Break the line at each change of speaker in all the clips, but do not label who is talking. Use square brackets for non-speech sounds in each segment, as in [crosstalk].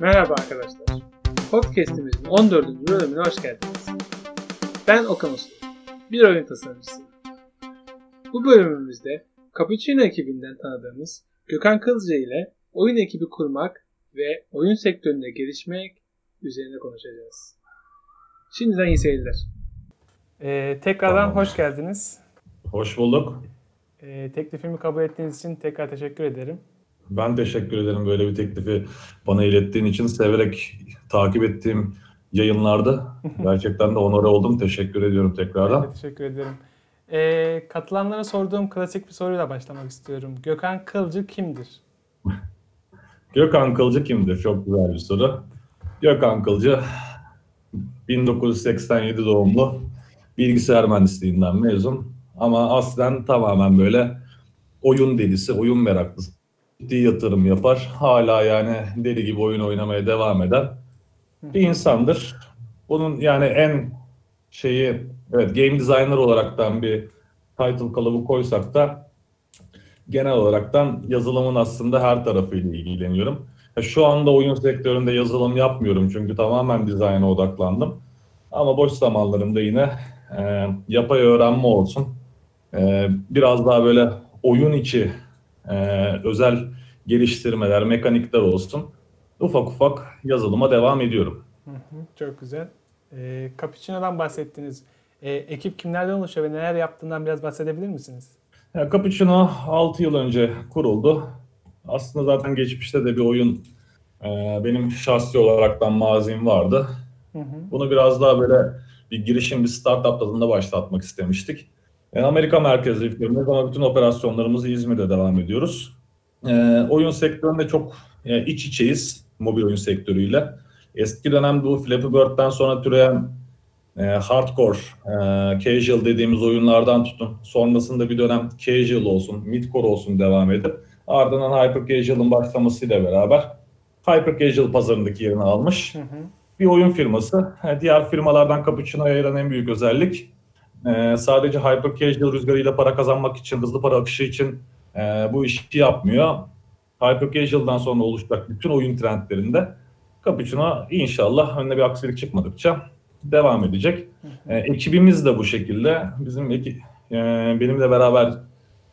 Merhaba arkadaşlar. Podcast'imizin 14. bölümüne hoş geldiniz. Ben Okan Uslu, bir oyun tasarımcısıyım. Bu bölümümüzde Cappuccino ekibinden tanıdığımız Gökhan Kılca ile oyun ekibi kurmak ve oyun sektöründe gelişmek üzerine konuşacağız. Şimdiden iyi seyirler. Ee, tekrardan
Tamam.
hoş geldiniz.
Hoş bulduk.
Ee, teklifimi kabul ettiğiniz için tekrar teşekkür ederim.
Ben teşekkür ederim böyle bir teklifi bana ilettiğin için. Severek takip ettiğim yayınlarda [laughs] gerçekten de onore oldum. Teşekkür ediyorum tekrardan.
teşekkür ederim. Ee, katılanlara sorduğum klasik bir soruyla başlamak istiyorum. Gökhan Kılcı kimdir? [laughs]
Gökhan Kılcı kimdir? Çok güzel bir soru. Gökhan Kılcı 1987 doğumlu bilgisayar mühendisliğinden mezun. Ama aslen tamamen böyle oyun delisi, oyun meraklısı. Ciddi yatırım yapar. Hala yani deli gibi oyun oynamaya devam eden bir insandır. Bunun yani en şeyi evet game designer olaraktan bir title kalıbı koysak da genel olaraktan yazılımın aslında her tarafıyla ilgileniyorum. Şu anda oyun sektöründe yazılım yapmıyorum çünkü tamamen dizayna odaklandım. Ama boş zamanlarımda yine e, yapay öğrenme olsun. E, biraz daha böyle oyun içi e, özel geliştirmeler, mekanikler olsun. Ufak ufak yazılıma devam ediyorum.
Hı hı, çok güzel. Ee, Cappuccino'dan bahsettiniz. Ee, ekip kimlerden oluşuyor ve neler yaptığından biraz bahsedebilir misiniz?
Ya Cappuccino 6 yıl önce kuruldu. Aslında zaten geçmişte de bir oyun e, benim şahsi olaraktan mazim vardı.
Hı hı.
Bunu biraz daha böyle bir girişim, bir startup tadında başlatmak istemiştik. E, Amerika merkezli bir firmayız ama bütün operasyonlarımızı İzmir'de devam ediyoruz. E, oyun sektöründe çok e, iç içeyiz mobil oyun sektörüyle. Eski dönemde bu Flappy Bird'den sonra türeyen e, hardcore, e, casual dediğimiz oyunlardan tutun. Sonrasında bir dönem casual olsun, midcore olsun devam edip ardından hyper casual'ın başlamasıyla beraber hyper casual pazarındaki yerini almış
Hı hı.
bir oyun firması. Ha, Diğer firmalardan Cappuccino'ya ayıran en büyük özellik e, sadece hyper casual rüzgarıyla para kazanmak için, hızlı para akışı için e, bu işi yapmıyor. Hyper casual'dan sonra oluşacak bütün oyun trendlerinde Cappuccino inşallah önüne bir aksilik çıkmadıkça devam edecek. E, ekibimiz de bu şekilde. Bizim eki, e, benimle beraber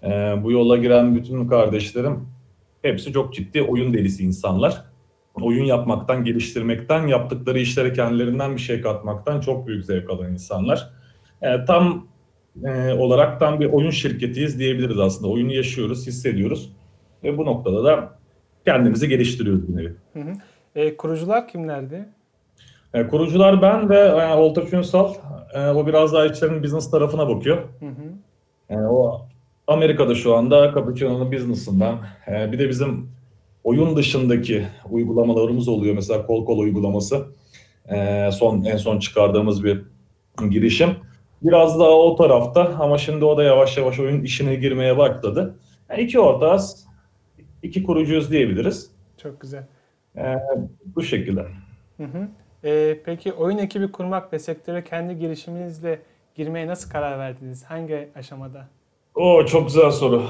e, bu yola giren bütün kardeşlerim hepsi çok ciddi oyun delisi insanlar oyun yapmaktan, geliştirmekten, yaptıkları işlere kendilerinden bir şey katmaktan çok büyük zevk alan insanlar. E, tam e, olarak tam bir oyun şirketiyiz diyebiliriz aslında. Oyunu yaşıyoruz, hissediyoruz ve bu noktada da kendimizi geliştiriyoruz bir nevi.
Hı hı. Ee, kurucular kimlerdi?
E, kurucular ben ve e, Oltaç Ünsal. E, o biraz daha işlerin business tarafına bakıyor.
Hı hı.
E, o Amerika'da şu anda Cappuccino'nun business'ından. E, bir de bizim oyun dışındaki uygulamalarımız oluyor. Mesela kol kol uygulaması. E, son en son çıkardığımız bir girişim. Biraz daha o tarafta ama şimdi o da yavaş yavaş oyun işine girmeye başladı. Yani iki ortağız, iki kurucuyuz diyebiliriz.
Çok güzel.
E, bu şekilde.
Hı hı. Ee, peki oyun ekibi kurmak ve sektöre kendi girişiminizle girmeye nasıl karar verdiniz? Hangi aşamada?
O çok güzel soru.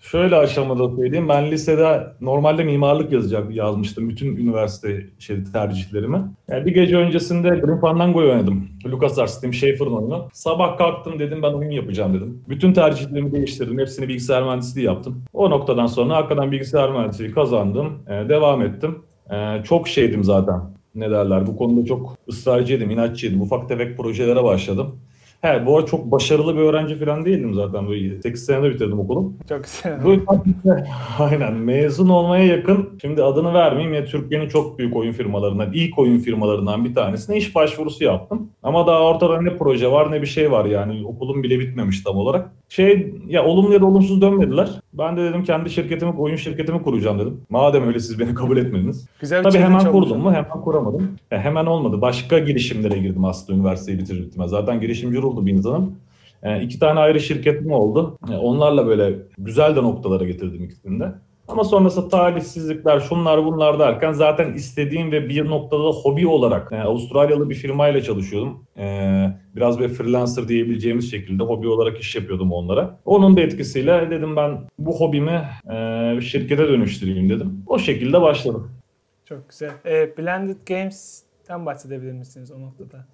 Şöyle aşamada söyleyeyim. Ben lisede normalde mimarlık yazacak yazmıştım bütün üniversite şey, tercihlerimi. Yani bir gece öncesinde Grim Fandango'yu oynadım. LucasArts Tim Schafer'ın oyunu. Sabah kalktım dedim ben oyun yapacağım dedim. Bütün tercihlerimi değiştirdim. Hepsini bilgisayar mühendisliği yaptım. O noktadan sonra hakikaten bilgisayar mühendisliği kazandım. Ee, devam ettim. Ee, çok şeydim zaten. Ne derler? Bu konuda çok ısrarcıydım, inatçıydım. Ufak tefek projelere başladım. He, bu arada çok başarılı bir öğrenci falan değildim zaten. Böyle 8 senede bitirdim okulu.
Çok güzel. [laughs]
Aynen mezun olmaya yakın. Şimdi adını vermeyeyim ya Türkiye'nin çok büyük oyun firmalarından, ilk oyun firmalarından bir tanesine iş başvurusu yaptım. Ama daha ortada ne proje var ne bir şey var yani okulum bile bitmemiş tam olarak. Şey ya olumlu ya da olumsuz dönmediler. Ben de dedim kendi şirketimi, oyun şirketimi kuracağım dedim. Madem öyle siz beni kabul etmediniz.
Güzel
Tabii hemen kurdum mu? Hemen kuramadım. Ya hemen olmadı. Başka girişimlere girdim aslında üniversiteyi bitirir bitmez. Zaten girişimci oldu bir. E, iki tane ayrı şirketim oldu. E, onlarla böyle güzel de noktalara getirdim ikisini de. Ama sonrasında talihsizlikler, şunlar bunlar derken zaten istediğim ve bir noktada da hobi olarak e, Avustralyalı bir firmayla çalışıyordum. E, biraz bir freelancer diyebileceğimiz şekilde hobi olarak iş yapıyordum onlara. Onun da etkisiyle dedim ben bu hobimi e, şirkete dönüştüreyim dedim. O şekilde başladım.
Çok güzel. E, Blended Games'ten bahsedebilir misiniz o noktada?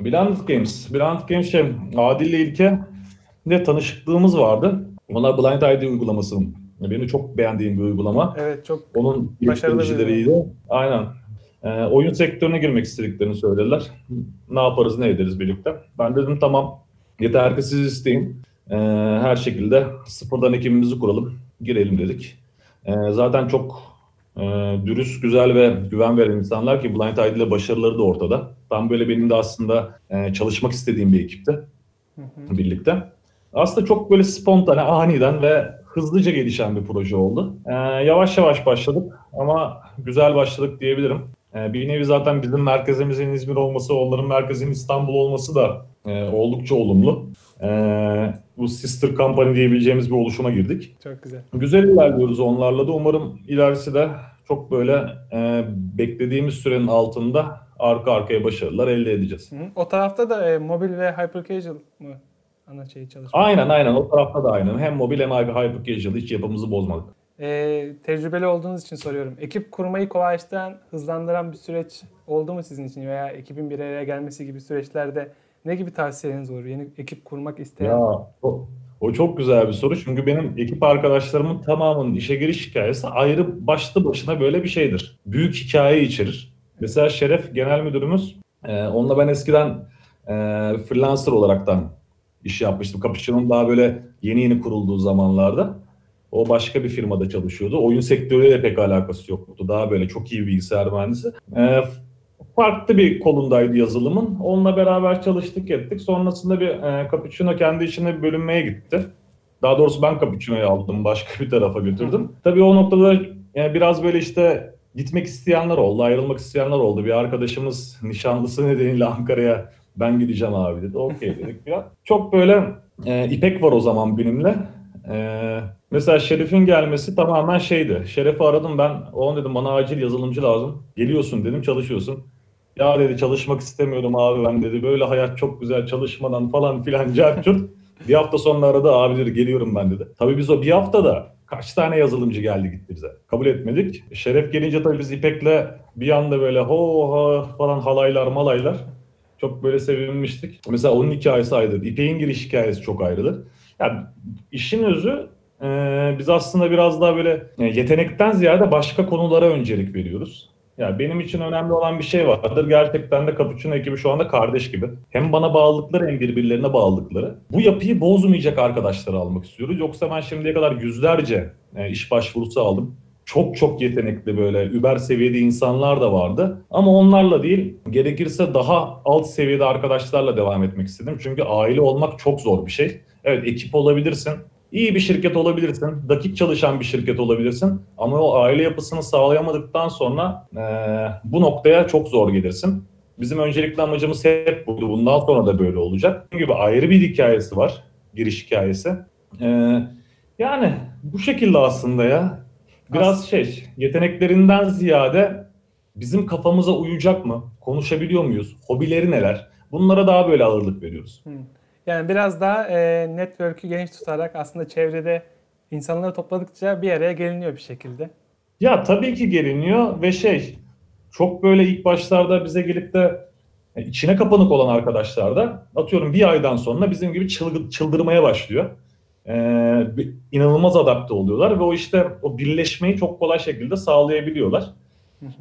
Blended Games. Blended Games şey, Adil ile İlke ne tanışıklığımız vardı. Onlar Blind ID uygulaması. Benim çok beğendiğim bir uygulama.
Evet çok
Onun geliştiricileriydi. Aynen. Ee, oyun sektörüne girmek istediklerini söylediler. Ne yaparız ne ederiz birlikte. Ben dedim tamam yeter ki siz isteyin. Ee, her şekilde sıfırdan ekibimizi kuralım. Girelim dedik. Ee, zaten çok e, dürüst, güzel ve güven veren insanlar ki Blind ID ile başarıları da ortada. Tam böyle benim de aslında e, çalışmak istediğim bir ekipti
Hı hı.
birlikte. Aslında çok böyle spontane, aniden ve hızlıca gelişen bir proje oldu. Ee, yavaş yavaş başladık ama güzel başladık diyebilirim. Ee, bir nevi zaten bizim merkezimizin İzmir olması, onların merkezinin İstanbul olması da e, oldukça olumlu. Ee, bu sister company diyebileceğimiz bir oluşuma girdik.
çok güzel.
Güzel ilerliyoruz onlarla da. Umarım ilerisi de çok böyle e, beklediğimiz sürenin altında arka arkaya başarılar elde edeceğiz.
Hı. O tarafta da e, mobil ve hyper casual mı ana şeyi çalışıyor?
Aynen aynen o tarafta da aynen. Hem mobil hem hyper casual hiç yapımızı bozmadık.
E, tecrübeli olduğunuz için soruyorum. Ekip kurmayı kolaylaştıran, hızlandıran bir süreç oldu mu sizin için veya ekibin bir araya gelmesi gibi süreçlerde ne gibi tavsiyeleriniz olur? Yeni ekip kurmak isteyen.
Ya o, o çok güzel bir soru çünkü benim ekip arkadaşlarımın tamamının işe giriş hikayesi ayrı başlı başına böyle bir şeydir. Büyük hikaye içerir. Mesela Şeref genel müdürümüz, e, onunla ben eskiden e, freelancer olaraktan iş yapmıştım. Cappuccino'nun daha böyle yeni yeni kurulduğu zamanlarda. O başka bir firmada çalışıyordu. Oyun sektörüyle pek alakası yoktu. Daha böyle çok iyi bilgisayar mühendisi. E, farklı bir kolundaydı yazılımın. Onunla beraber çalıştık ettik. Sonrasında bir e, Cappuccino kendi içine bir bölünmeye gitti. Daha doğrusu ben Cappuccino'yu aldım, başka bir tarafa götürdüm. Tabii o noktada yani biraz böyle işte gitmek isteyenler oldu, ayrılmak isteyenler oldu. Bir arkadaşımız nişanlısı nedeniyle Ankara'ya ben gideceğim abi dedi. Okey [laughs] dedik ya. Çok böyle e, İpek var o zaman benimle. E, mesela Şerif'in gelmesi tamamen şeydi. Şerif'i aradım ben. Oğlum dedim bana acil yazılımcı lazım. Geliyorsun dedim çalışıyorsun. Ya dedi çalışmak istemiyorum abi ben dedi. Böyle hayat çok güzel çalışmadan falan filan [laughs] carçurt. bir hafta sonra aradı abi dedi geliyorum ben dedi. Tabii biz o bir haftada kaç tane yazılımcı geldi gitti bize. Kabul etmedik. Şeref gelince tabii biz İpek'le bir anda böyle ho ha falan halaylar malaylar. Çok böyle sevinmiştik. Mesela onun hikayesi ayrıdır. İpek'in giriş hikayesi çok ayrıdır. Yani işin özü e, biz aslında biraz daha böyle e, yetenekten ziyade başka konulara öncelik veriyoruz. Ya benim için önemli olan bir şey vardır. Gerçekten de Cappuccino ekibi şu anda kardeş gibi. Hem bana bağlılıkları hem birbirlerine bağlılıkları. Bu yapıyı bozmayacak arkadaşları almak istiyoruz. Yoksa ben şimdiye kadar yüzlerce e, iş başvurusu aldım. Çok çok yetenekli böyle über seviyede insanlar da vardı. Ama onlarla değil, gerekirse daha alt seviyede arkadaşlarla devam etmek istedim. Çünkü aile olmak çok zor bir şey. Evet ekip olabilirsin, İyi bir şirket olabilirsin, dakik çalışan bir şirket olabilirsin ama o aile yapısını sağlayamadıktan sonra e, bu noktaya çok zor gelirsin. Bizim öncelikli amacımız hep buydu. Bundan sonra da böyle olacak. Bunun gibi ayrı bir hikayesi var, giriş hikayesi. E, yani bu şekilde aslında ya. Biraz şey, yeteneklerinden ziyade bizim kafamıza uyacak mı? Konuşabiliyor muyuz? Hobileri neler? Bunlara daha böyle ağırlık veriyoruz.
Hı. Yani biraz daha e, network'ü geniş tutarak aslında çevrede insanları topladıkça bir araya geliniyor bir şekilde.
Ya tabii ki geliniyor ve şey çok böyle ilk başlarda bize gelip de e, içine kapanık olan arkadaşlar da atıyorum bir aydan sonra bizim gibi çılgı, çıldırmaya başlıyor. Ee, inanılmaz adapte oluyorlar ve o işte o birleşmeyi çok kolay şekilde sağlayabiliyorlar.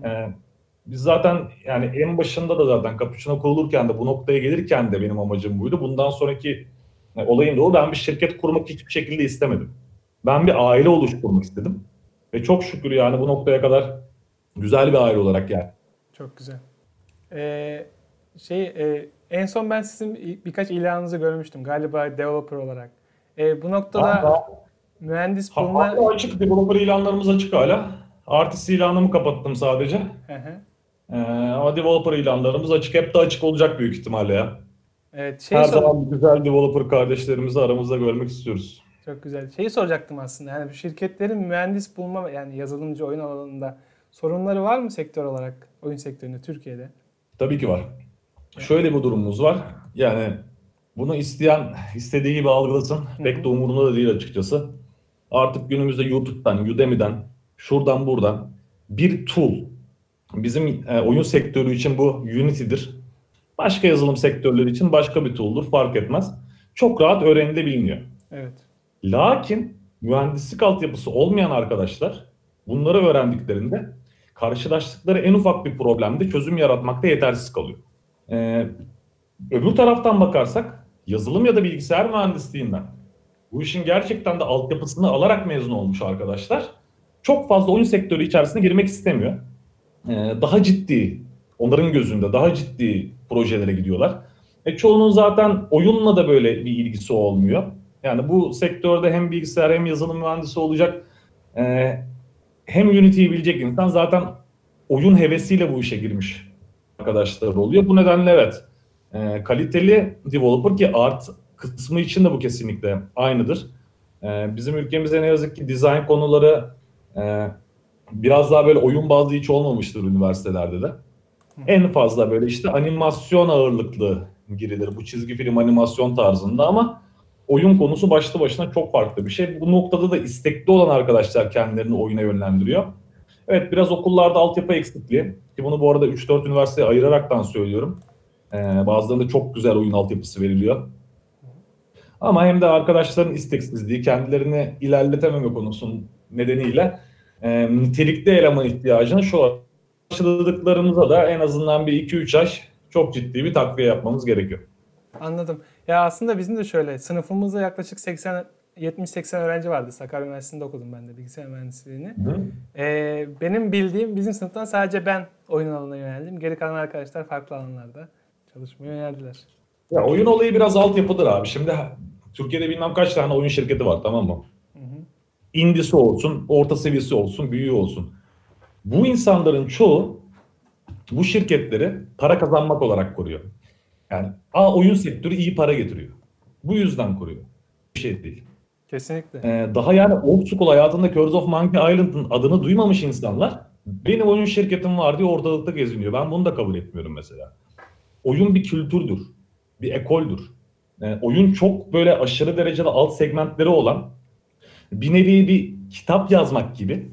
Ee, biz zaten yani en başında da zaten Cappuccino kurulurken de bu noktaya gelirken de benim amacım buydu. Bundan sonraki e, olayım da o. Ben bir şirket kurmak hiçbir şekilde istemedim. Ben bir aile oluşturmak istedim. Ve çok şükür yani bu noktaya kadar güzel bir aile olarak geldi.
Çok güzel. Ee, şey e, en son ben sizin bir- birkaç ilanınızı görmüştüm galiba developer olarak. Ee, bu noktada
Hala,
mühendis bulma...
hala açık, developer ilanlarımız açık hala. Artist ilanımı kapattım sadece.
Hı hı.
Ee, ama developer ilanlarımız açık. Hep de açık olacak büyük ihtimalle ya.
Evet, şey
Her
sor-
zaman güzel developer kardeşlerimizi aramızda görmek istiyoruz.
Çok güzel. Şeyi soracaktım aslında. Yani bu şirketlerin mühendis bulma yani yazılımcı oyun alanında sorunları var mı sektör olarak oyun sektöründe Türkiye'de?
Tabii ki var. Şöyle bir durumumuz var. Yani bunu isteyen istediği gibi algılasın. Pek de umurunda da değil açıkçası. Artık günümüzde YouTube'dan, Udemy'den, şuradan buradan bir tool bizim e, oyun sektörü için bu Unity'dir. Başka yazılım sektörleri için başka bir tool'dur fark etmez. Çok rahat öğrenilebiliyor.
Evet.
Lakin mühendislik altyapısı olmayan arkadaşlar bunları öğrendiklerinde karşılaştıkları en ufak bir problemde çözüm yaratmakta yetersiz kalıyor. Ee, öbür taraftan bakarsak yazılım ya da bilgisayar mühendisliğinden bu işin gerçekten de altyapısını alarak mezun olmuş arkadaşlar çok fazla oyun sektörü içerisine girmek istemiyor. Ee, daha ciddi, onların gözünde daha ciddi projelere gidiyorlar. E çoğunun zaten oyunla da böyle bir ilgisi olmuyor. Yani bu sektörde hem bilgisayar hem yazılım mühendisi olacak e, hem Unity'yi bilecek insan zaten oyun hevesiyle bu işe girmiş arkadaşlar oluyor. Bu nedenle evet e, kaliteli developer ki art kısmı için de bu kesinlikle aynıdır. E, bizim ülkemizde ne yazık ki dizayn konuları e, biraz daha böyle oyun bazlı hiç olmamıştır üniversitelerde de. En fazla böyle işte animasyon ağırlıklı girilir bu çizgi film animasyon tarzında ama oyun konusu başlı başına çok farklı bir şey. Bu noktada da istekli olan arkadaşlar kendilerini oyuna yönlendiriyor. Evet biraz okullarda altyapı eksikliği ki bunu bu arada 3-4 üniversiteye ayıraraktan söylüyorum. Ee, bazılarında çok güzel oyun altyapısı veriliyor. Ama hem de arkadaşların isteksizliği, kendilerini ilerletememe konusunun nedeniyle e, nitelikli eleman ihtiyacını şu karşıladıklarımıza da en azından bir 2-3 ay çok ciddi bir takviye yapmamız gerekiyor.
Anladım. Ya aslında bizim de şöyle sınıfımızda yaklaşık 80 70-80 öğrenci vardı. Sakarya Üniversitesi'nde okudum ben de bilgisayar mühendisliğini. Ee, benim bildiğim bizim sınıftan sadece ben oyun alanına yöneldim. Geri kalan arkadaşlar farklı alanlarda çalışmaya yöneldiler.
Ya oyun olayı biraz altyapıdır abi. Şimdi Türkiye'de bilmem kaç tane oyun şirketi var tamam mı? Indisi olsun, orta seviyesi olsun, büyüğü olsun. Bu insanların çoğu bu şirketleri para kazanmak olarak kuruyor. Yani a oyun sektörü iyi para getiriyor. Bu yüzden kuruyor. Bir şey değil.
Kesinlikle.
Ee, daha yani old school hayatında Curse of Monkey Island'ın adını duymamış insanlar benim oyun şirketim var diye ortalıkta geziniyor. Ben bunu da kabul etmiyorum mesela. Oyun bir kültürdür. Bir ekoldür. Yani oyun çok böyle aşırı derecede alt segmentleri olan bir nevi bir kitap yazmak gibi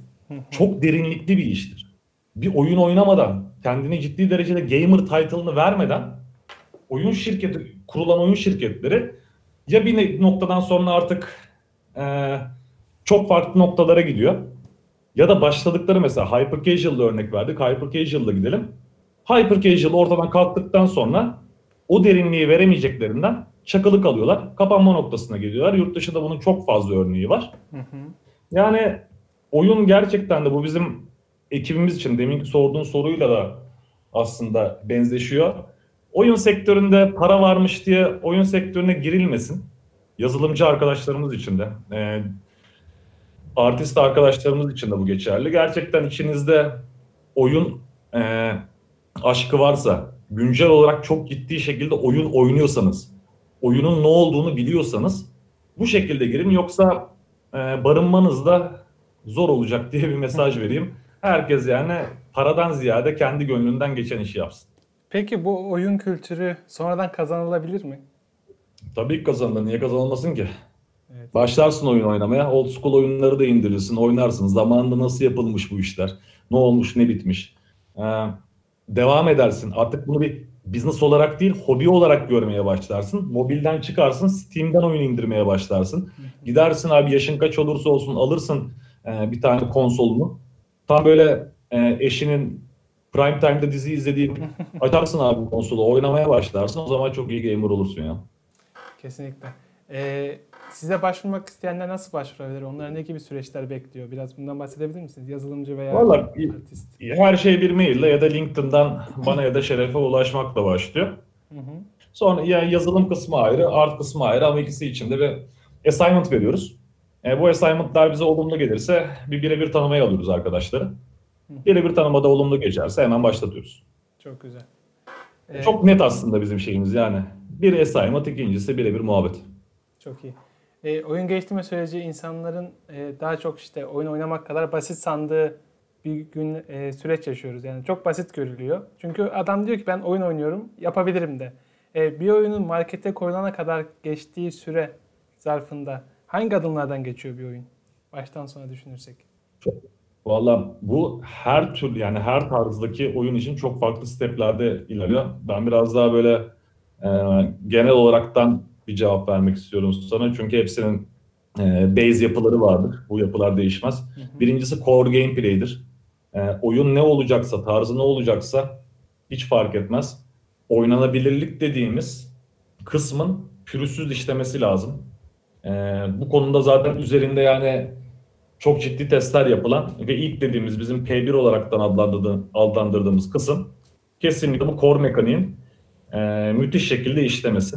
çok derinlikli bir iştir. Bir oyun oynamadan, kendini ciddi derecede gamer title'ını vermeden oyun şirketi, kurulan oyun şirketleri ya bir noktadan sonra artık e, çok farklı noktalara gidiyor. Ya da başladıkları mesela Hyper Casual'da örnek verdik. Hyper Casual'da gidelim. Hyper Casual ortadan kalktıktan sonra o derinliği veremeyeceklerinden çakılı kalıyorlar. Kapanma noktasına geliyorlar. Yurt dışında bunun çok fazla örneği var. Hı hı. Yani oyun gerçekten de bu bizim ekibimiz için deminki sorduğun soruyla da aslında benzeşiyor. Oyun sektöründe para varmış diye oyun sektörüne girilmesin. Yazılımcı arkadaşlarımız için de, e, artist arkadaşlarımız için de bu geçerli. Gerçekten içinizde oyun e, aşkı varsa, güncel olarak çok ciddi şekilde oyun oynuyorsanız, oyunun ne olduğunu biliyorsanız bu şekilde girin. Yoksa e, barınmanız da zor olacak diye bir mesaj vereyim. Herkes yani paradan ziyade kendi gönlünden geçen işi yapsın.
Peki bu oyun kültürü sonradan kazanılabilir mi?
Tabii ki kazanılır. Niye kazanılmasın ki? Evet. Başlarsın oyun oynamaya. Old school oyunları da indirirsin. Oynarsın. Zamanında nasıl yapılmış bu işler? Ne olmuş, ne bitmiş? Ee, devam edersin. Artık bunu bir business olarak değil, hobi olarak görmeye başlarsın. Mobilden çıkarsın, Steam'den oyun indirmeye başlarsın. Gidersin abi yaşın kaç olursa olsun alırsın e, bir tane konsolunu. Tam böyle e, eşinin prime time'da dizi izlediğin [laughs] açarsın abi konsolu oynamaya başlarsın. O zaman çok iyi gamer olursun ya.
Kesinlikle. Ee, size başvurmak isteyenler nasıl başvurabilir? Onlara ne gibi süreçler bekliyor? Biraz bundan bahsedebilir misiniz? Yazılımcı veya
Vallahi, artist. Her şey bir maille ya da LinkedIn'dan bana ya da Şeref'e ulaşmakla başlıyor. Hı hı. Sonra ya yazılım kısmı ayrı, art kısmı ayrı ama ikisi için de bir assignment veriyoruz. E, bu assignment'lar bize olumlu gelirse bir birebir tanımaya alıyoruz arkadaşları. Birebir tanımada olumlu geçerse hemen başlatıyoruz.
Çok güzel.
Ee, Çok net aslında bizim şeyimiz yani. Bir assignment, ikincisi birebir muhabbet.
Çok iyi. E, oyun geliştirme süreci insanların e, daha çok işte oyun oynamak kadar basit sandığı bir gün e, süreç yaşıyoruz. Yani çok basit görülüyor. Çünkü adam diyor ki ben oyun oynuyorum, yapabilirim de. E, bir oyunun markete koyulana kadar geçtiği süre zarfında hangi adımlardan geçiyor bir oyun? Baştan sona düşünürsek.
Valla bu her tür yani her tarzdaki oyun için çok farklı steplerde ilerliyor. Ben biraz daha böyle e, genel olaraktan bir cevap vermek istiyorum sana. Çünkü hepsinin e, base yapıları vardır. Bu yapılar değişmez.
Hı hı.
Birincisi core gameplay'dir. E, oyun ne olacaksa, tarzı ne olacaksa hiç fark etmez. Oynanabilirlik dediğimiz kısmın pürüzsüz işlemesi lazım. E, bu konuda zaten üzerinde yani çok ciddi testler yapılan ve ilk dediğimiz bizim P1 olaraktan adlandırdığımız, adlandırdığımız kısım kesinlikle bu core mekaniğin e, müthiş şekilde işlemesi.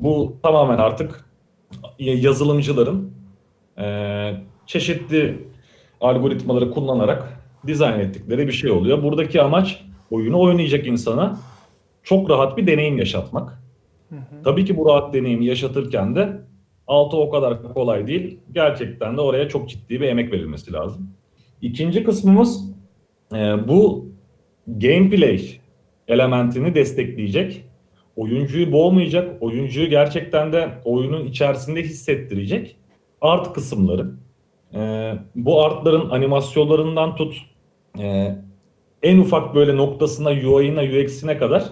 Bu tamamen artık yazılımcıların e, çeşitli algoritmaları kullanarak dizayn ettikleri bir şey oluyor. Buradaki amaç oyunu oynayacak insana çok rahat bir deneyim yaşatmak.
Hı hı.
Tabii ki bu rahat deneyimi yaşatırken de altı o kadar kolay değil. Gerçekten de oraya çok ciddi bir emek verilmesi lazım. İkinci kısmımız e, bu gameplay elementini destekleyecek. Oyuncuyu boğmayacak, oyuncuyu gerçekten de oyunun içerisinde hissettirecek art kısımları. E, bu artların animasyonlarından tut, e, en ufak böyle noktasına, UI'ına, UX'ine kadar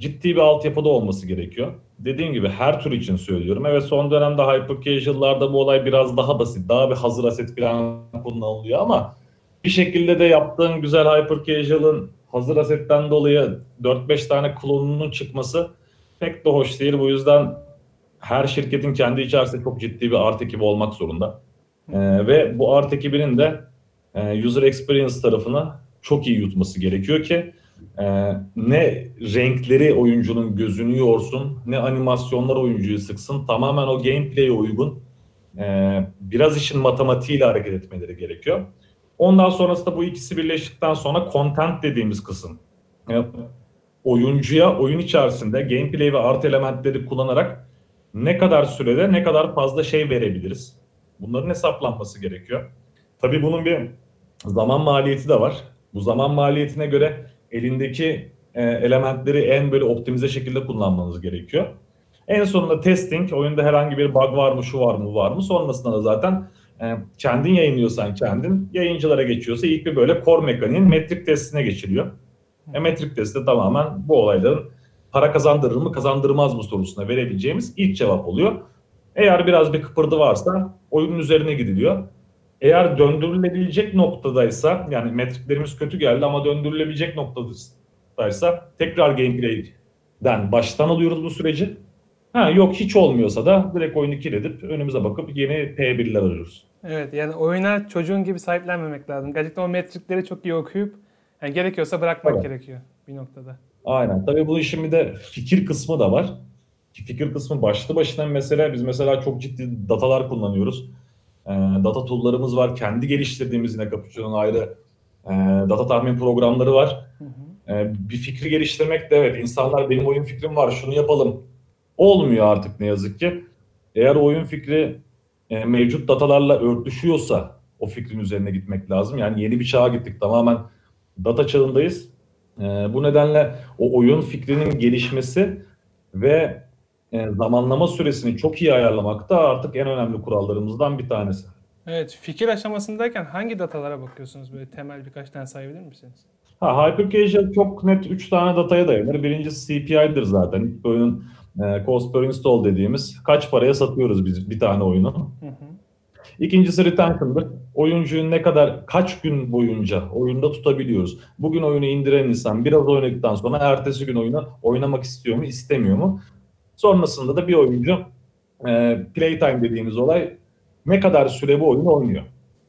ciddi bir altyapıda olması gerekiyor. Dediğim gibi her tür için söylüyorum. Evet son dönemde hyper bu olay biraz daha basit. Daha bir hazır aset falan kullanılıyor ama bir şekilde de yaptığın güzel hyper hazır asetten dolayı 4-5 tane klonunun çıkması pek de hoş değil. Bu yüzden her şirketin kendi içerisinde çok ciddi bir art ekibi olmak zorunda. Ee, ve bu art ekibinin de e, user experience tarafını çok iyi yutması gerekiyor ki e, ne renkleri oyuncunun gözünü yorsun, ne animasyonlar oyuncuyu sıksın. Tamamen o gameplay'e uygun. e, biraz işin matematiğiyle hareket etmeleri gerekiyor. Ondan sonrasında bu ikisi birleştikten sonra content dediğimiz kısım. Oyuncuya oyun içerisinde gameplay ve art elementleri kullanarak ne kadar sürede ne kadar fazla şey verebiliriz. Bunların hesaplanması gerekiyor. Tabii bunun bir zaman maliyeti de var. Bu zaman maliyetine göre elindeki e, elementleri en böyle optimize şekilde kullanmanız gerekiyor. En sonunda testing, oyunda herhangi bir bug var mı, şu var mı, var mı? Sonrasında da zaten e, kendin yayınlıyorsan kendin, yayıncılara geçiyorsa ilk bir böyle core mekaniğin metrik testine geçiliyor. E, metrik testi tamamen bu olayların para kazandırır mı, kazandırmaz mı sorusuna verebileceğimiz ilk cevap oluyor. Eğer biraz bir kıpırdı varsa oyunun üzerine gidiliyor. Eğer döndürülebilecek noktadaysa yani metriklerimiz kötü geldi ama döndürülebilecek noktadaysa tekrar gameplay'den baştan alıyoruz bu süreci. Ha yok hiç olmuyorsa da direkt oyunu kilredip önümüze bakıp yeni P1'ler arıyoruz.
Evet yani oyuna çocuğun gibi sahiplenmemek lazım. Gerçekten o metrikleri çok iyi okuyup yani gerekiyorsa bırakmak
Evet.
gerekiyor bir noktada.
Aynen. Tabii bu işin bir de fikir kısmı da var. Ki Fikir kısmı başlı başına bir mesele. Biz mesela çok ciddi datalar kullanıyoruz. Ee, data tool'larımız var. Kendi geliştirdiğimiz yine Capuchino'nun ayrı e, data tahmin programları var.
Hı hı.
Ee, bir fikri geliştirmek de evet insanlar benim oyun fikrim var şunu yapalım. Olmuyor artık ne yazık ki. Eğer oyun fikri e, mevcut datalarla örtüşüyorsa o fikrin üzerine gitmek lazım. Yani yeni bir çağa gittik tamamen data çağındayız. Ee, bu nedenle o oyun fikrinin gelişmesi ve e, zamanlama süresini çok iyi ayarlamak da artık en önemli kurallarımızdan bir tanesi.
Evet fikir aşamasındayken hangi datalara bakıyorsunuz böyle temel birkaç tane sayabilir misiniz?
Ha, Hypercasual çok net 3 tane dataya dayanır. Birincisi CPI'dir zaten. İlk oyunun e, cost per install dediğimiz kaç paraya satıyoruz biz bir tane oyunu.
Hı hı.
İkincisi retention'dır. Oyuncuyu ne kadar kaç gün boyunca oyunda tutabiliyoruz. Bugün oyunu indiren insan biraz oynadıktan sonra ertesi gün oyunu oynamak istiyor mu istemiyor mu? Sonrasında da bir oyuncu e, playtime dediğimiz olay ne kadar süre bu oyunu oynuyor.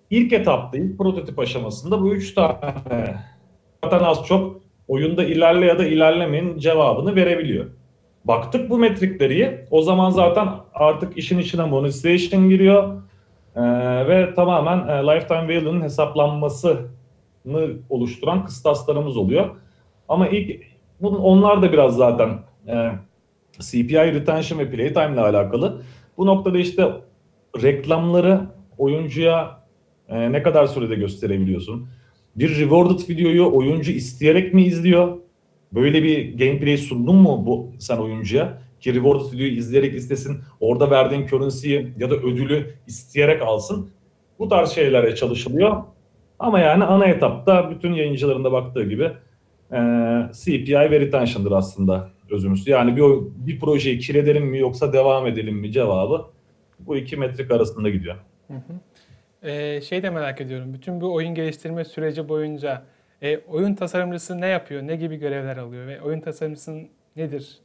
İlk etapta, ilk prototip aşamasında bu üç tane zaten az çok oyunda ilerle ya da ilerlemeyin cevabını verebiliyor. Baktık bu metrikleri o zaman zaten artık işin içine monetization giriyor. Ee, ve tamamen e, lifetime value'nun hesaplanmasını oluşturan kıstaslarımız oluyor. Ama ilk bunun, onlar da biraz zaten e, CPI retention ve playtime ile alakalı. Bu noktada işte reklamları oyuncuya e, ne kadar sürede gösterebiliyorsun? Bir rewarded videoyu oyuncu isteyerek mi izliyor? Böyle bir gameplay sundun mu bu sen oyuncuya? Ki rewarded videoyu izleyerek istesin. Orada verdiğin currency'yi ya da ödülü isteyerek alsın. Bu tarz şeylere çalışılıyor. Ama yani ana etapta bütün yayıncıların da baktığı gibi e, CPI ve retention'dır aslında özümüz. Yani bir, bir projeyi kiredelim mi yoksa devam edelim mi cevabı bu iki metrik arasında gidiyor.
Hı hı. Ee, şey de merak ediyorum. Bütün bu oyun geliştirme süreci boyunca e, oyun tasarımcısı ne yapıyor? Ne gibi görevler alıyor? Ve oyun tasarımcısının nedir?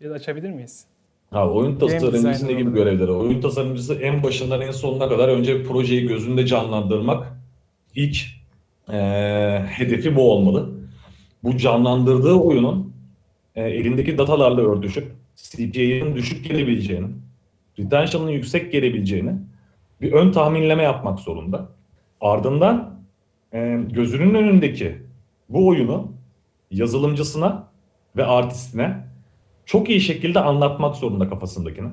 Biraz açabilir miyiz?
Abi oyun tasarımcısı ne gibi
olarak.
görevleri? Oyun tasarımcısı en başından en sonuna kadar önce projeyi gözünde canlandırmak ilk eee, hedefi bu olmalı. Bu canlandırdığı oyunun e, elindeki datalarla örtüşüp CPI'nin düşük gelebileceğini, retention'ın yüksek gelebileceğini bir ön tahminleme yapmak zorunda. Ardından e, gözünün önündeki bu oyunu yazılımcısına ve artistine çok iyi şekilde anlatmak zorunda kafasındakini.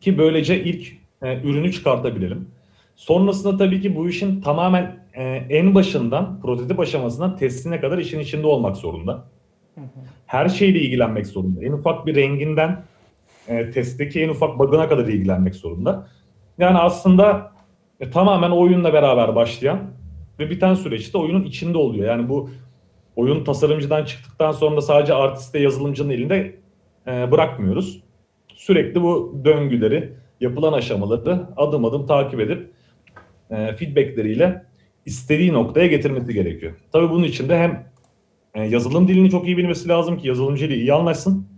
Ki böylece ilk e, ürünü çıkartabilelim. Sonrasında tabii ki bu işin tamamen e, en başından, prototip aşamasından testine kadar işin içinde olmak zorunda. Her şeyle ilgilenmek zorunda. En ufak bir renginden e, testteki en ufak bug'ına kadar ilgilenmek zorunda. Yani aslında e, tamamen oyunla beraber başlayan ve biten süreçte oyunun içinde oluyor. Yani bu oyun tasarımcıdan çıktıktan sonra sadece artiste yazılımcının elinde e, bırakmıyoruz. Sürekli bu döngüleri, yapılan aşamaları adım adım takip edip e, feedbackleriyle istediği noktaya getirmesi gerekiyor. Tabii bunun için de hem e, yazılım dilini çok iyi bilmesi lazım ki yazılımcıyla iyi anlaşsın.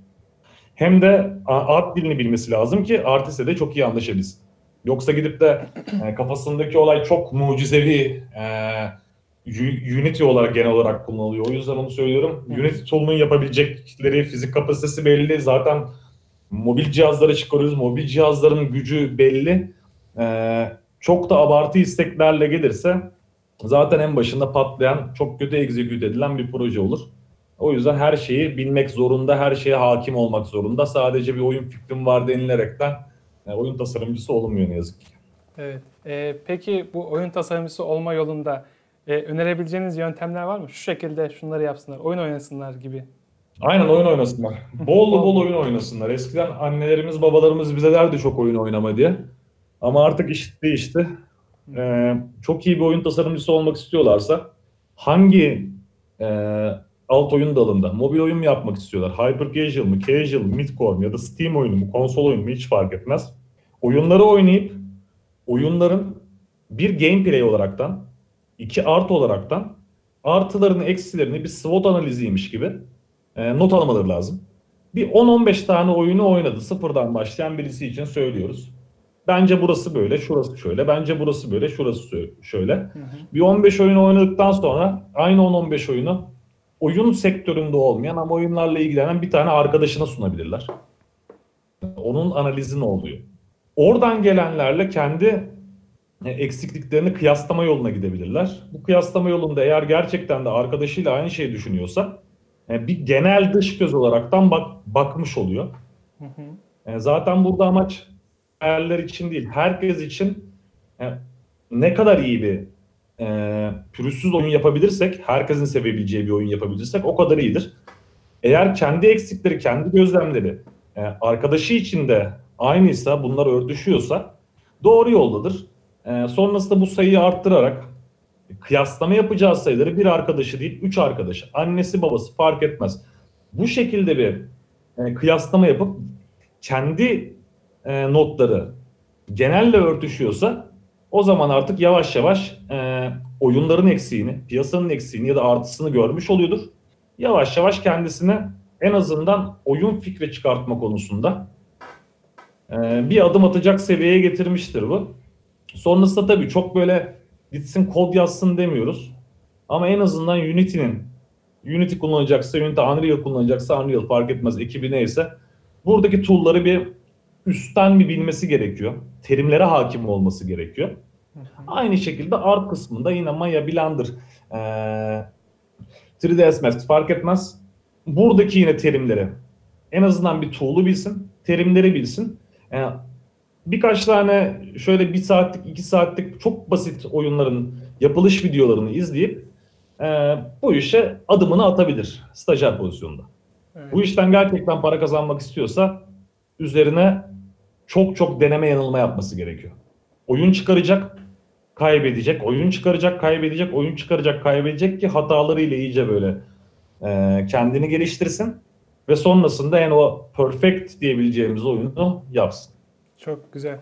Hem de art dilini bilmesi lazım ki artiste de çok iyi anlaşabilsin. Yoksa gidip de e, kafasındaki olay çok mucizevi e, Unity olarak genel olarak kullanılıyor. O yüzden onu söylüyorum.
Hı.
Unity tool'un yapabilecekleri fizik kapasitesi belli. Zaten mobil cihazlara çıkarıyoruz. Mobil cihazların gücü belli. E, çok da abartı isteklerle gelirse zaten en başında patlayan, çok kötü execute edilen bir proje olur. O yüzden her şeyi bilmek zorunda, her şeye hakim olmak zorunda. Sadece bir oyun fikrim var denilerekten e, oyun tasarımcısı olunmuyor ne yazık ki.
Evet. Ee, peki bu oyun tasarımcısı olma yolunda e, önerebileceğiniz yöntemler var mı? Şu şekilde şunları yapsınlar, oyun oynasınlar gibi.
Aynen oyun oynasınlar. [laughs] Bol bol oyun oynasınlar. Eskiden annelerimiz, babalarımız bize derdi çok oyun oynama diye. Ama artık iş değişti. Ee, çok iyi bir oyun tasarımcısı olmak istiyorlarsa hangi e, alt oyun dalında, mobil oyun mu yapmak istiyorlar? Hyper casual mı, casual mı, midcore mu ya da Steam oyunu mu, konsol oyunu mu hiç fark etmez. Oyunları oynayıp oyunların bir gameplay olaraktan, iki art olaraktan artılarını, eksilerini bir SWOT analiziymiş gibi e, not almaları lazım. Bir 10-15 tane oyunu oynadı. Sıfırdan başlayan birisi için söylüyoruz. Bence burası böyle, şurası şöyle. Bence burası böyle, şurası şöyle.
Hı hı.
Bir 15 oyunu oynadıktan sonra aynı 10-15 oyunu oyun sektöründe olmayan ama oyunlarla ilgilenen bir tane arkadaşına sunabilirler. Onun analizi ne oluyor? Oradan gelenlerle kendi e, eksikliklerini kıyaslama yoluna gidebilirler. Bu kıyaslama yolunda eğer gerçekten de arkadaşıyla aynı şeyi düşünüyorsa e, bir genel dış göz olaraktan bak, bakmış oluyor.
Hı hı.
E, Zaten burada amaç hayaller için değil, herkes için ne kadar iyi bir e, pürüzsüz oyun yapabilirsek, herkesin sevebileceği bir oyun yapabilirsek o kadar iyidir. Eğer kendi eksikleri, kendi gözlemleri e, arkadaşı için de aynıysa, bunlar örtüşüyorsa doğru yoldadır. E, sonrasında bu sayıyı arttırarak kıyaslama yapacağı sayıları bir arkadaşı değil, üç arkadaşı, annesi babası fark etmez. Bu şekilde bir e, kıyaslama yapıp kendi e, notları genelle örtüşüyorsa o zaman artık yavaş yavaş e, oyunların eksiğini, piyasanın eksiğini ya da artısını görmüş oluyordur. Yavaş yavaş kendisine en azından oyun fikri çıkartma konusunda e, bir adım atacak seviyeye getirmiştir bu. Sonrasında tabii çok böyle gitsin kod yazsın demiyoruz. Ama en azından Unity'nin Unity kullanacaksa Unity, Unreal kullanacaksa Unreal fark etmez ekibi neyse buradaki tool'ları bir üstten bir bilmesi gerekiyor. Terimlere hakim olması gerekiyor.
Hı hı.
Aynı şekilde art kısmında yine Maya, Blender, eee 3ds Max fark etmez. Buradaki yine terimleri en azından bir tool'u bilsin, terimleri bilsin. Yani birkaç tane şöyle bir saatlik, iki saatlik çok basit oyunların yapılış videolarını izleyip eee, bu işe adımını atabilir stajyer pozisyonunda.
Evet.
Bu işten gerçekten para kazanmak istiyorsa üzerine çok çok deneme yanılma yapması gerekiyor. Oyun çıkaracak, kaybedecek, oyun çıkaracak, kaybedecek, oyun çıkaracak, kaybedecek ki hatalarıyla iyice böyle e, kendini geliştirsin ve sonrasında en o perfect diyebileceğimiz oyunu yapsın.
Çok güzel.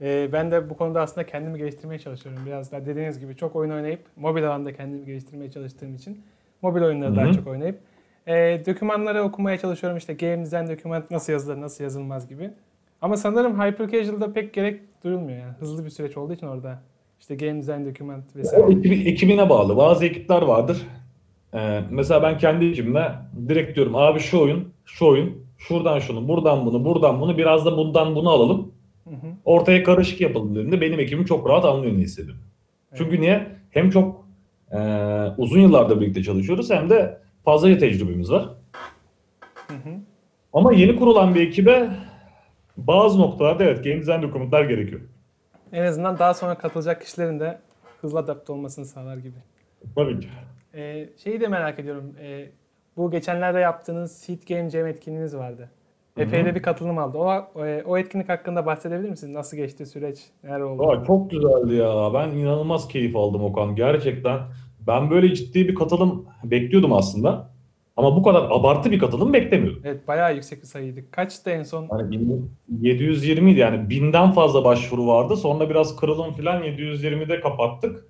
Ee, ben de bu konuda aslında kendimi geliştirmeye çalışıyorum. Biraz daha dediğiniz gibi çok oyun oynayıp mobil alanda kendimi geliştirmeye çalıştığım için mobil oyunları
Hı
daha çok oynayıp e, dokümanları okumaya çalışıyorum. İşte game design doküman nasıl yazılır, nasıl yazılmaz gibi. Ama sanırım hyper casual'da pek gerek duyulmuyor yani. Hızlı bir süreç olduğu için orada. İşte game design doküman
O
vesaire.
ekibi- ekibine bağlı. Bazı ekipler vardır. Ee, mesela ben kendi ekibimde direkt diyorum abi şu oyun, şu oyun, şuradan şunu, buradan bunu, buradan bunu, biraz da bundan bunu alalım.
Hı hı.
Ortaya karışık yapalım dediğimde benim ekibim çok rahat anlıyor ne hissediyorum. Çünkü niye? Hem çok e, uzun yıllardır birlikte çalışıyoruz hem de fazlaca tecrübemiz var.
Hı hı.
Ama yeni kurulan bir ekibe bazı noktalarda evet game design dokümanlar gerekiyor.
En azından daha sonra katılacak kişilerin de hızlı adapte olmasını sağlar gibi.
Tabii ki.
Ee, şeyi de merak ediyorum. Ee, bu geçenlerde yaptığınız Seed Game Jam etkinliğiniz vardı. Epey de bir katılım aldı. O, o, o etkinlik hakkında bahsedebilir misiniz? Nasıl geçti süreç? Neler oldu?
Aa, çok güzeldi ya. Ben inanılmaz keyif aldım Okan. Gerçekten. Ben böyle ciddi bir katılım bekliyordum aslında. Ama bu kadar abartı bir katılım beklemiyordum.
Evet bayağı yüksek bir sayıydı. Kaçtı en son?
Hani 720 idi yani binden fazla başvuru vardı. Sonra biraz kırılım falan 720'de kapattık.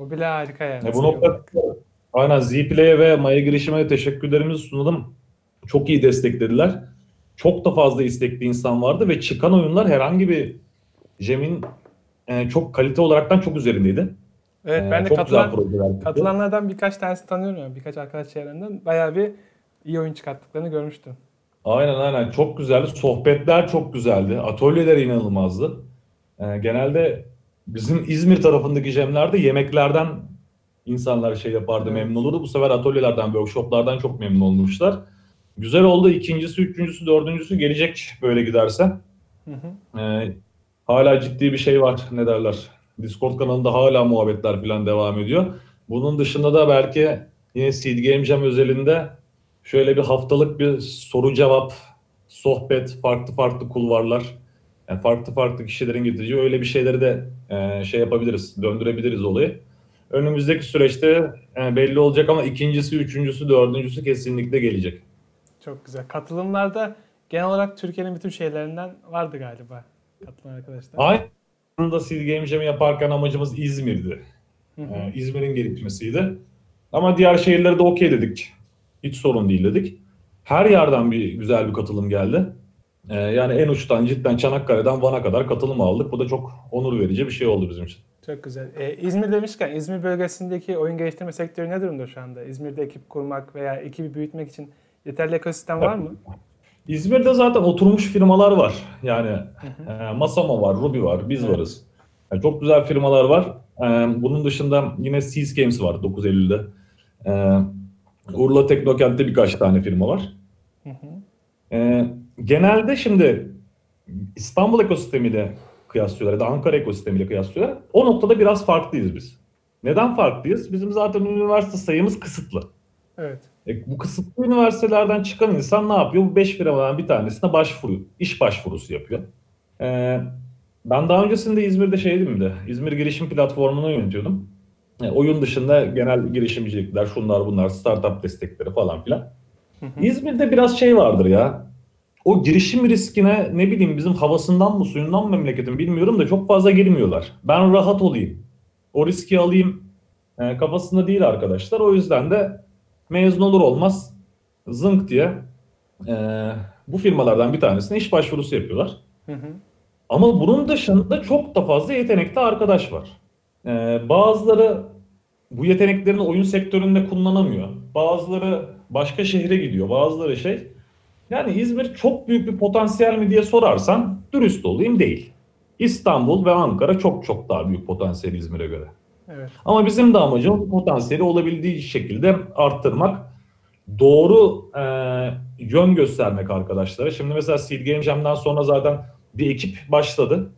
O bile harika yani.
E, bu
sayı
nokta
olarak.
aynen Zplay'e ve Maya girişime teşekkürlerimizi sunalım. Çok iyi desteklediler. Çok da fazla istekli insan vardı ve çıkan oyunlar herhangi bir Jem'in e, çok kalite olaraktan çok üzerindeydi.
Evet
E,
ben de
çok güzel
katılan,
projeler
katılanlardan birkaç tanesi tanıyorum. Yani. Birkaç arkadaş çevremden. Bayağı bir iyi oyun çıkarttıklarını görmüştüm.
Aynen aynen çok güzeldi. Sohbetler çok güzeldi. Atölyeler inanılmazdı. Ee, genelde bizim İzmir tarafındaki jemlerde yemeklerden insanlar şey yapardı
Evet.
memnun olurdu. Bu sefer atölyelerden, workshoplardan çok memnun olmuşlar. Güzel oldu. İkincisi, üçüncüsü, dördüncüsü gelecek böyle giderse.
Hı hı.
Ee, hala ciddi bir şey var ne derler. Discord kanalında hala muhabbetler falan devam ediyor. Bunun dışında da belki yine Seed Game Jam özelinde şöyle bir haftalık bir soru cevap, sohbet, farklı farklı kulvarlar, yani farklı farklı kişilerin getireceği öyle bir şeyleri de e, şey yapabiliriz, döndürebiliriz olayı. Önümüzdeki süreçte e, belli olacak ama ikincisi, üçüncüsü, dördüncüsü kesinlikle gelecek.
Çok güzel. Katılımlarda genel olarak Türkiye'nin bütün şeylerinden vardı galiba. Katılan arkadaşlar.
Aynı Seed Game Jam'i yaparken amacımız İzmir'di. Ee, İzmir'in gelişmesiydi. Ama diğer şehirlere de okey dedik. Hiç sorun değil dedik. Her yerden bir güzel bir katılım geldi. Ee, yani en uçtan cidden Çanakkale'den Van'a kadar katılım aldık. Bu da çok onur verici bir şey oldu bizim için.
Çok güzel. Ee, İzmir demişken İzmir bölgesindeki oyun geliştirme sektörü ne durumda şu anda? İzmir'de ekip kurmak veya ekibi büyütmek için yeterli ekosistem var mı?
İzmir'de zaten oturmuş firmalar var. Yani e, Masama var, Ruby var, biz
Evet.
varız. Yani çok güzel firmalar var. E, bunun dışında yine Seas Games var 9 Eylül'de. E, Urla Teknokent'te birkaç tane firma var.
Hı hı.
Ee, genelde şimdi İstanbul ekosistemiyle kıyaslıyorlar ya da Ankara ekosistemiyle kıyaslıyorlar. O noktada biraz farklıyız biz. Neden farklıyız? Bizim zaten üniversite sayımız kısıtlı.
Evet.
E, bu kısıtlı üniversitelerden çıkan insan ne yapıyor? Bu 5 firmadan bir tanesine başvuru, iş başvurusu yapıyor. Ee, ben daha öncesinde İzmir'de şeydim de, İzmir Girişim Platformu'nu yönetiyordum. E, oyun dışında genel girişimcilikler, şunlar bunlar, startup destekleri falan filan.
Hı hı.
İzmir'de biraz şey vardır ya. O girişim riskine ne bileyim bizim havasından mı suyundan mı memleketin bilmiyorum da çok fazla girmiyorlar. Ben rahat olayım. O riski alayım e, kafasında değil arkadaşlar. O yüzden de mezun olur olmaz zınk diye e, bu firmalardan bir tanesine iş başvurusu yapıyorlar.
Hı hı.
Ama bunun dışında çok da fazla yetenekli arkadaş var. Ee, bazıları bu yeteneklerini oyun sektöründe kullanamıyor. Bazıları başka şehre gidiyor. Bazıları şey. Yani İzmir çok büyük bir potansiyel mi diye sorarsan dürüst olayım değil. İstanbul ve Ankara çok çok daha büyük potansiyel İzmir'e göre.
Evet.
Ama bizim de amacımız potansiyeli olabildiği şekilde arttırmak. Doğru e, yön göstermek arkadaşlara. Şimdi mesela Seed Game Jam'den sonra zaten bir ekip başladı.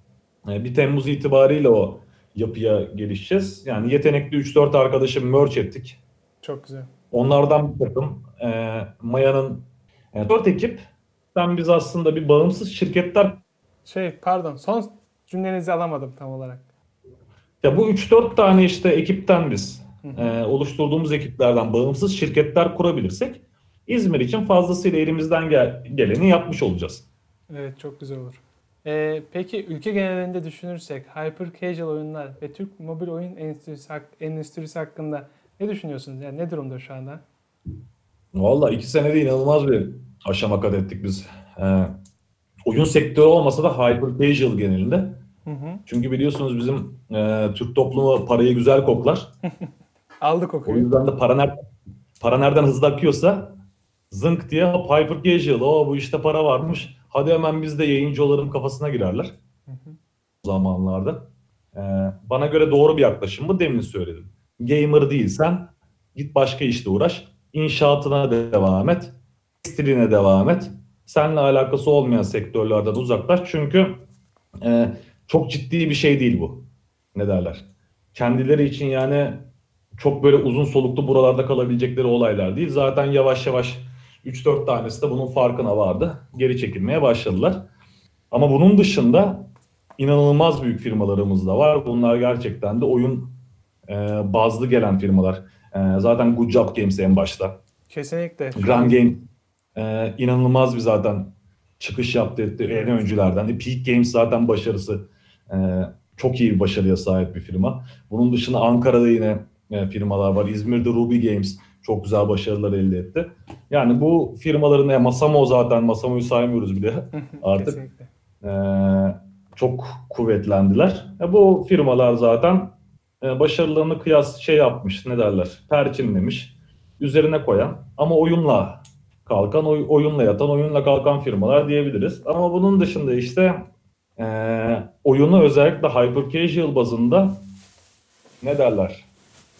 E, 1 Temmuz itibariyle o yapıya gelişeceğiz. Yani yetenekli 3-4 arkadaşı merge ettik.
Çok güzel.
Onlardan bir takım e, Maya'nın e, 4 ekip ben biz aslında bir bağımsız şirketler
Şey pardon son cümlenizi alamadım tam olarak.
Ya bu 3-4 tane işte ekipten biz e, oluşturduğumuz ekiplerden bağımsız şirketler kurabilirsek İzmir için fazlasıyla elimizden gel- geleni yapmış olacağız.
Evet çok güzel olur. Ee, peki ülke genelinde düşünürsek hyper casual oyunlar ve Türk mobil oyun endüstrisi, endüstrisi hakkında ne düşünüyorsunuz? Yani ne durumda şu anda?
Valla iki senede inanılmaz bir aşama kat ettik biz. E, oyun sektörü olmasa da hyper casual genelinde.
Hı hı.
Çünkü biliyorsunuz bizim e, Türk toplumu parayı güzel koklar. [laughs]
Aldık
O
okuyu.
yüzden de para, ner- para nereden hızlı akıyorsa zınk diye hyper casual. O bu işte para varmış. Hadi hemen biz de yayıncı olalım kafasına girerler. O zamanlarda. Ee, bana göre doğru bir yaklaşım bu. Demin söyledim. Gamer değilsen git başka işte uğraş. İnşaatına devam et. Tekstiline devam et. Seninle alakası olmayan sektörlerden uzaklaş. Çünkü e, çok ciddi bir şey değil bu. Ne derler? Kendileri için yani çok böyle uzun soluklu buralarda kalabilecekleri olaylar değil. Zaten yavaş yavaş 3-4 tanesi de bunun farkına vardı. Geri çekilmeye başladılar. Ama bunun dışında inanılmaz büyük firmalarımız da var. Bunlar gerçekten de oyun e, bazlı gelen firmalar. E, zaten Good Job Games en başta.
Kesinlikle.
Grand Game e, inanılmaz bir zaten çıkış yaptı etti en öncülerden. de. Peak Games zaten başarısı e, çok iyi bir başarıya sahip bir firma. Bunun dışında Ankara'da yine e, firmalar var. İzmir'de Ruby Games çok güzel başarılar elde etti. Yani bu firmaların e, Masamo zaten Masamo'yu saymıyoruz bile [laughs] artık. E, çok kuvvetlendiler. E, bu firmalar zaten e, başarılarını kıyas şey yapmış ne derler perçinlemiş üzerine koyan ama oyunla kalkan oy- oyunla yatan oyunla kalkan firmalar diyebiliriz. Ama bunun dışında işte e, oyunu özellikle hyper casual bazında ne derler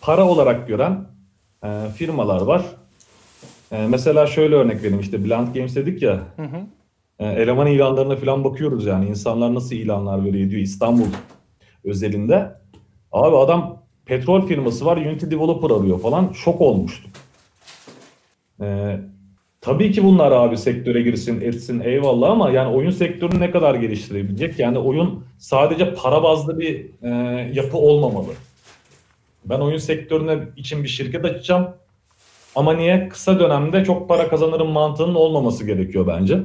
para olarak gören e, firmalar var. E, mesela şöyle örnek vereyim işte Blunt Games dedik ya
Hı hı.
e, eleman ilanlarına falan bakıyoruz yani insanlar nasıl ilanlar veriyor diyor İstanbul özelinde. Abi adam petrol firması var Unity Developer arıyor falan şok olmuştum. E, tabii ki bunlar abi sektöre girsin etsin eyvallah ama yani oyun sektörünü ne kadar geliştirebilecek? Yani oyun sadece para bazlı bir e, yapı olmamalı. Ben oyun sektörüne için bir şirket açacağım. Ama niye? Kısa dönemde çok para kazanırım mantığının olmaması gerekiyor bence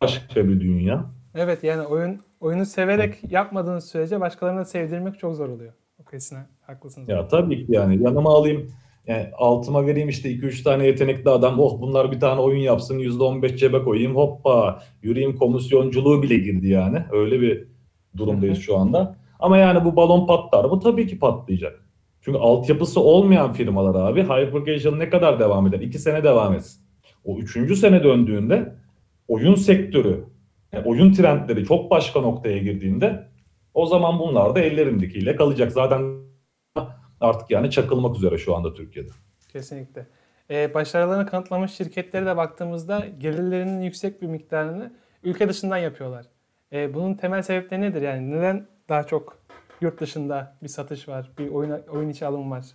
başka bir dünya.
Evet yani oyun oyunu severek yapmadığınız sürece başkalarına sevdirmek çok zor oluyor. O kesin haklısınız.
Ya tabii ki yani yanıma alayım yani altıma vereyim işte 2-3 tane yetenekli adam oh bunlar bir tane oyun yapsın %15 cebe koyayım hoppa yürüyeyim komisyonculuğu bile girdi yani öyle bir durumdayız şu anda. Ama yani bu balon patlar mı? Tabii ki patlayacak. Çünkü altyapısı olmayan firmalar abi hyper casual ne kadar devam eder? 2 sene devam etsin. O üçüncü sene döndüğünde oyun sektörü, yani oyun trendleri çok başka noktaya girdiğinde o zaman bunlar da ellerindekiyle kalacak. Zaten artık yani çakılmak üzere şu anda Türkiye'de.
Kesinlikle. Ee, başarılarını kanıtlamış şirketlere de baktığımızda gelirlerinin yüksek bir miktarını ülke dışından yapıyorlar. Ee, bunun temel sebepleri nedir? Yani neden daha çok yurt dışında bir satış var, bir oyun, oyun içi alım var?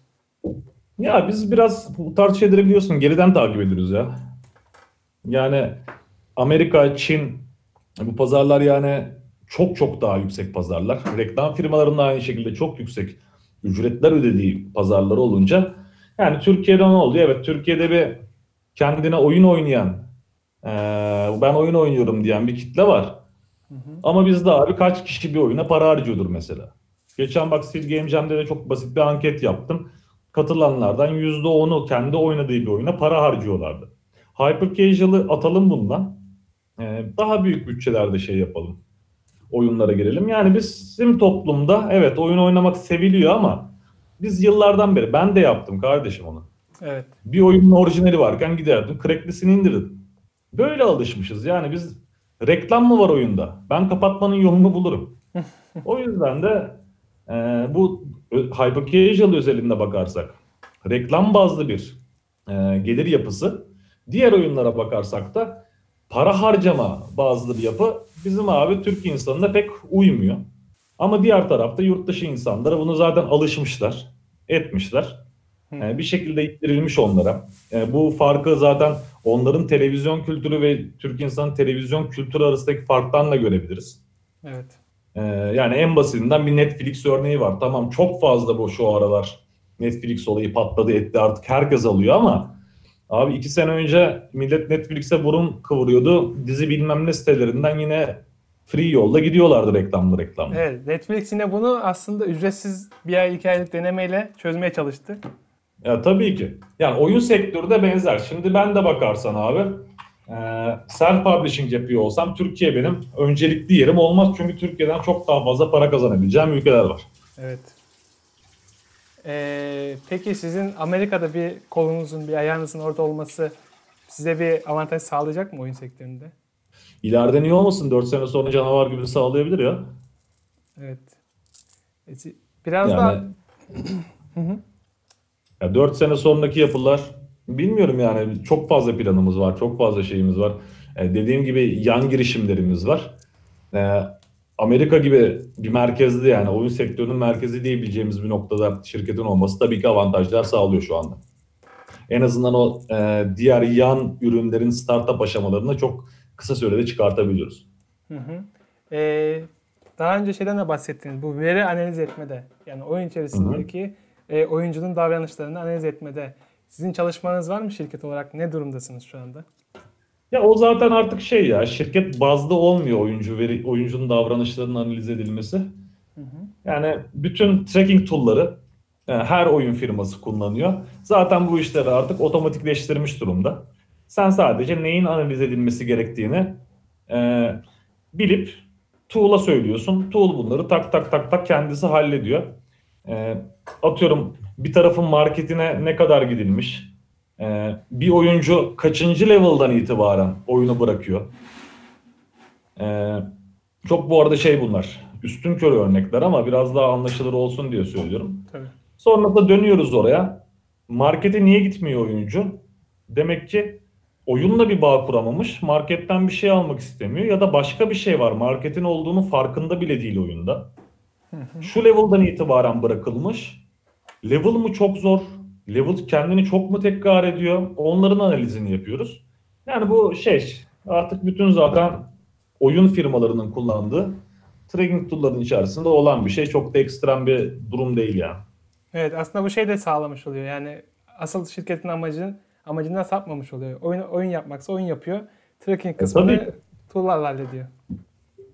Ya biz biraz bu tarz şeyleri biliyorsun geriden takip ediyoruz ya. Yani Amerika, Çin bu pazarlar yani çok çok daha yüksek pazarlar. Reklam firmalarının da aynı şekilde çok yüksek ücretler ödediği pazarları olunca yani Türkiye'de ne oldu? Evet Türkiye'de bir kendine oyun oynayan eee, ben oyun oynuyorum diyen bir kitle var.
Hı hı.
Ama bizde abi kaç kişi bir oyuna para harcıyordur mesela. Geçen bak Sil Game Jam'de de çok basit bir anket yaptım. Katılanlardan %10'u kendi oynadığı bir oyuna para harcıyorlardı. Hyper Casual'ı atalım bundan. Ee, daha büyük bütçelerde şey yapalım. Oyunlara girelim. Yani bizim toplumda evet oyun oynamak seviliyor ama biz yıllardan beri ben de yaptım kardeşim onu.
Evet.
Bir oyunun orijinali varken giderdim cracklisini indirirdim. Böyle alışmışız. Yani biz reklam mı var oyunda? Ben kapatmanın yolunu bulurum. [laughs] o yüzden de e, bu ö- hyper casual özelinde bakarsak reklam bazlı bir e, gelir yapısı. Diğer oyunlara bakarsak da para harcama bazlı bir yapı bizim abi Türk insanına pek uymuyor. Ama diğer tarafta yurt dışı insanlara bunu zaten alışmışlar, etmişler. E, bir şekilde ittirilmiş onlara. E, bu farkı zaten onların televizyon kültürü ve Türk insanın televizyon kültürü arasındaki farktan da görebiliriz.
Evet.
Ee, yani en basitinden bir Netflix örneği var. Tamam çok fazla bu şu aralar. Netflix olayı patladı etti artık herkes alıyor ama abi iki sene önce millet Netflix'e burun kıvırıyordu. Dizi bilmem ne sitelerinden yine free yolda gidiyorlardı reklamlı reklamlı.
Evet, Netflix yine bunu aslında ücretsiz bir ay iki aylık denemeyle çözmeye çalıştı.
Ya tabii ki. Yani oyun sektörü de benzer. Şimdi ben de bakarsan abi e, self publishing yapıyor olsam Türkiye benim öncelikli yerim olmaz. Çünkü Türkiye'den çok daha fazla para kazanabileceğim ülkeler var.
Evet. Ee, peki sizin Amerika'da bir kolunuzun, bir ayağınızın orada olması size bir avantaj sağlayacak mı oyun sektöründe?
İleride niye olmasın? 4 sene sonra canavar gibi sağlayabilir ya.
Evet. E, Biraz
Yani-
da [clears throat]
Ya 4 sene sonraki yapılar bilmiyorum yani çok fazla planımız var, çok fazla şeyimiz var. E, dediğim gibi yan girişimlerimiz var. E, Amerika gibi bir merkezde yani oyun sektörünün merkezi diyebileceğimiz bir noktada şirketin olması tabii ki avantajlar sağlıyor şu anda. En azından o e, diğer yan ürünlerin startup aşamalarını çok kısa sürede çıkartabiliyoruz.
Hı hı. Ee, daha önce şeyden de bahsettiniz. Bu veri analiz etmede. Yani oyun içerisindeki e, oyuncunun davranışlarını analiz etmede. Sizin çalışmanız var mı şirket olarak? Ne durumdasınız şu anda?
Ya o zaten artık şey ya şirket bazlı olmuyor oyuncu veri oyuncunun davranışlarının analiz edilmesi. Yani bütün tracking tool'ları yani her oyun firması kullanıyor. Zaten bu işleri artık otomatikleştirmiş durumda. Sen sadece neyin analiz edilmesi gerektiğini e, bilip tool'a söylüyorsun. Tool bunları tak tak tak tak kendisi hallediyor. E, atıyorum bir tarafın marketine ne kadar gidilmiş, ee, bir oyuncu kaçıncı level'dan itibaren oyunu bırakıyor? Ee, çok bu arada şey bunlar. Üstün körü örnekler ama biraz daha anlaşılır olsun diye söylüyorum.
Tabii.
Sonra da dönüyoruz oraya. Markete niye gitmiyor oyuncu? Demek ki oyunla bir bağ kuramamış. Marketten bir şey almak istemiyor ya da başka bir şey var. Marketin olduğunu farkında bile değil oyunda. Şu level'dan itibaren bırakılmış. Level mı çok zor? Level kendini çok mu tekrar ediyor? Onların analizini yapıyoruz. Yani bu şey artık bütün zaten oyun firmalarının kullandığı tracking tool'ların içerisinde olan bir şey. Çok da ekstrem bir durum değil yani.
Evet aslında bu şey de sağlamış oluyor. Yani asıl şirketin amacı amacından sapmamış oluyor. Oyun oyun yapmaksa oyun yapıyor. Tracking kısmını
E,
tool'larla hallediyor.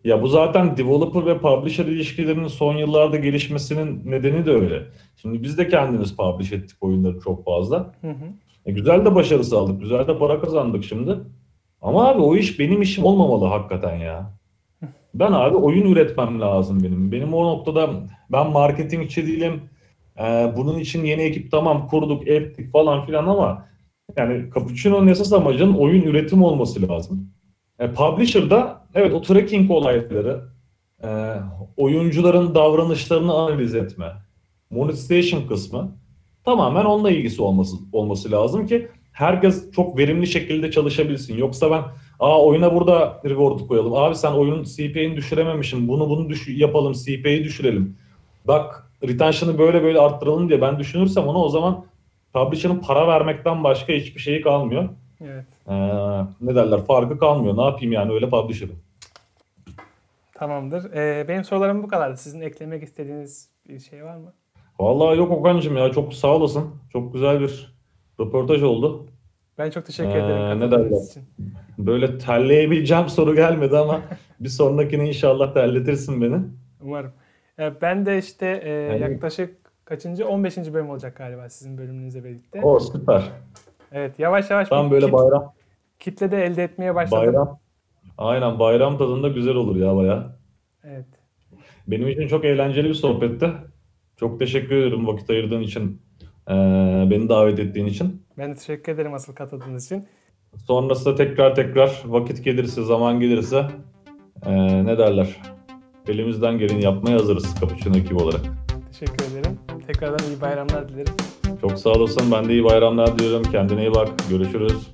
Ya bu zaten developer ve publisher ilişkilerinin son yıllarda gelişmesinin nedeni de öyle. Şimdi biz de kendimiz publish ettik oyunları çok fazla.
Hı hı.
E, güzel de başarı sağladık. Güzel de para kazandık şimdi. Ama abi o iş benim işim olmamalı hakikaten ya. Ben abi oyun üretmem lazım benim. Benim o noktada ben marketingçi değilim. Ee, bunun için yeni ekip tamam kurduk ettik falan filan ama yani Cappuccino'nun esas amacının oyun üretim olması lazım. E, Publisher'da evet o tracking olayları, e, oyuncuların davranışlarını analiz etme, monetization kısmı tamamen onunla ilgisi olması olması lazım ki herkes çok verimli şekilde çalışabilsin. Yoksa ben aa oyuna burada reward koyalım. Abi sen oyunun CPI'ni düşürememişsin. Bunu bunu düş yapalım. CPI'yi düşürelim. Bak retention'ı böyle böyle arttıralım diye ben düşünürsem ona o zaman publisher'ın para vermekten başka hiçbir şeyi kalmıyor.
Evet.
Ne derler farkı kalmıyor. Ne yapayım yani öyle publisher'ım.
Tamamdır. Ee, benim sorularım bu kadar. Sizin eklemek istediğiniz bir şey var mı?
Vallahi yok Okan'cığım ya çok sağ olasın. Çok güzel bir röportaj oldu.
Ben çok teşekkür
Ee,
ederim
ne derler?
için.
Böyle terleyebileceğim soru gelmedi ama [laughs] bir sonrakine inşallah terletirsin beni.
Umarım. Ee, ben de işte e,
Yani-
yaklaşık kaçıncı? 15. bölüm olacak galiba sizin bölümünüzle birlikte.
O süper.
Evet yavaş yavaş
Tam böyle
kit-
bayram
kitle de elde etmeye başladım.
bayram. Aynen bayram tadında güzel olur ya baya.
Evet.
Benim için çok eğlenceli bir sohbetti. Çok teşekkür ederim vakit ayırdığın için. ee, beni davet ettiğin için.
Ben de teşekkür ederim asıl katıldığınız için.
Sonrasında tekrar tekrar vakit gelirse, zaman gelirse ee, ne derler? Elimizden geleni yapmaya hazırız Cappuccino ekibi olarak.
Teşekkür ederim. Tekrardan iyi bayramlar dilerim.
Çok sağ olasın. Ben de iyi bayramlar diliyorum. Kendine iyi bak. Görüşürüz.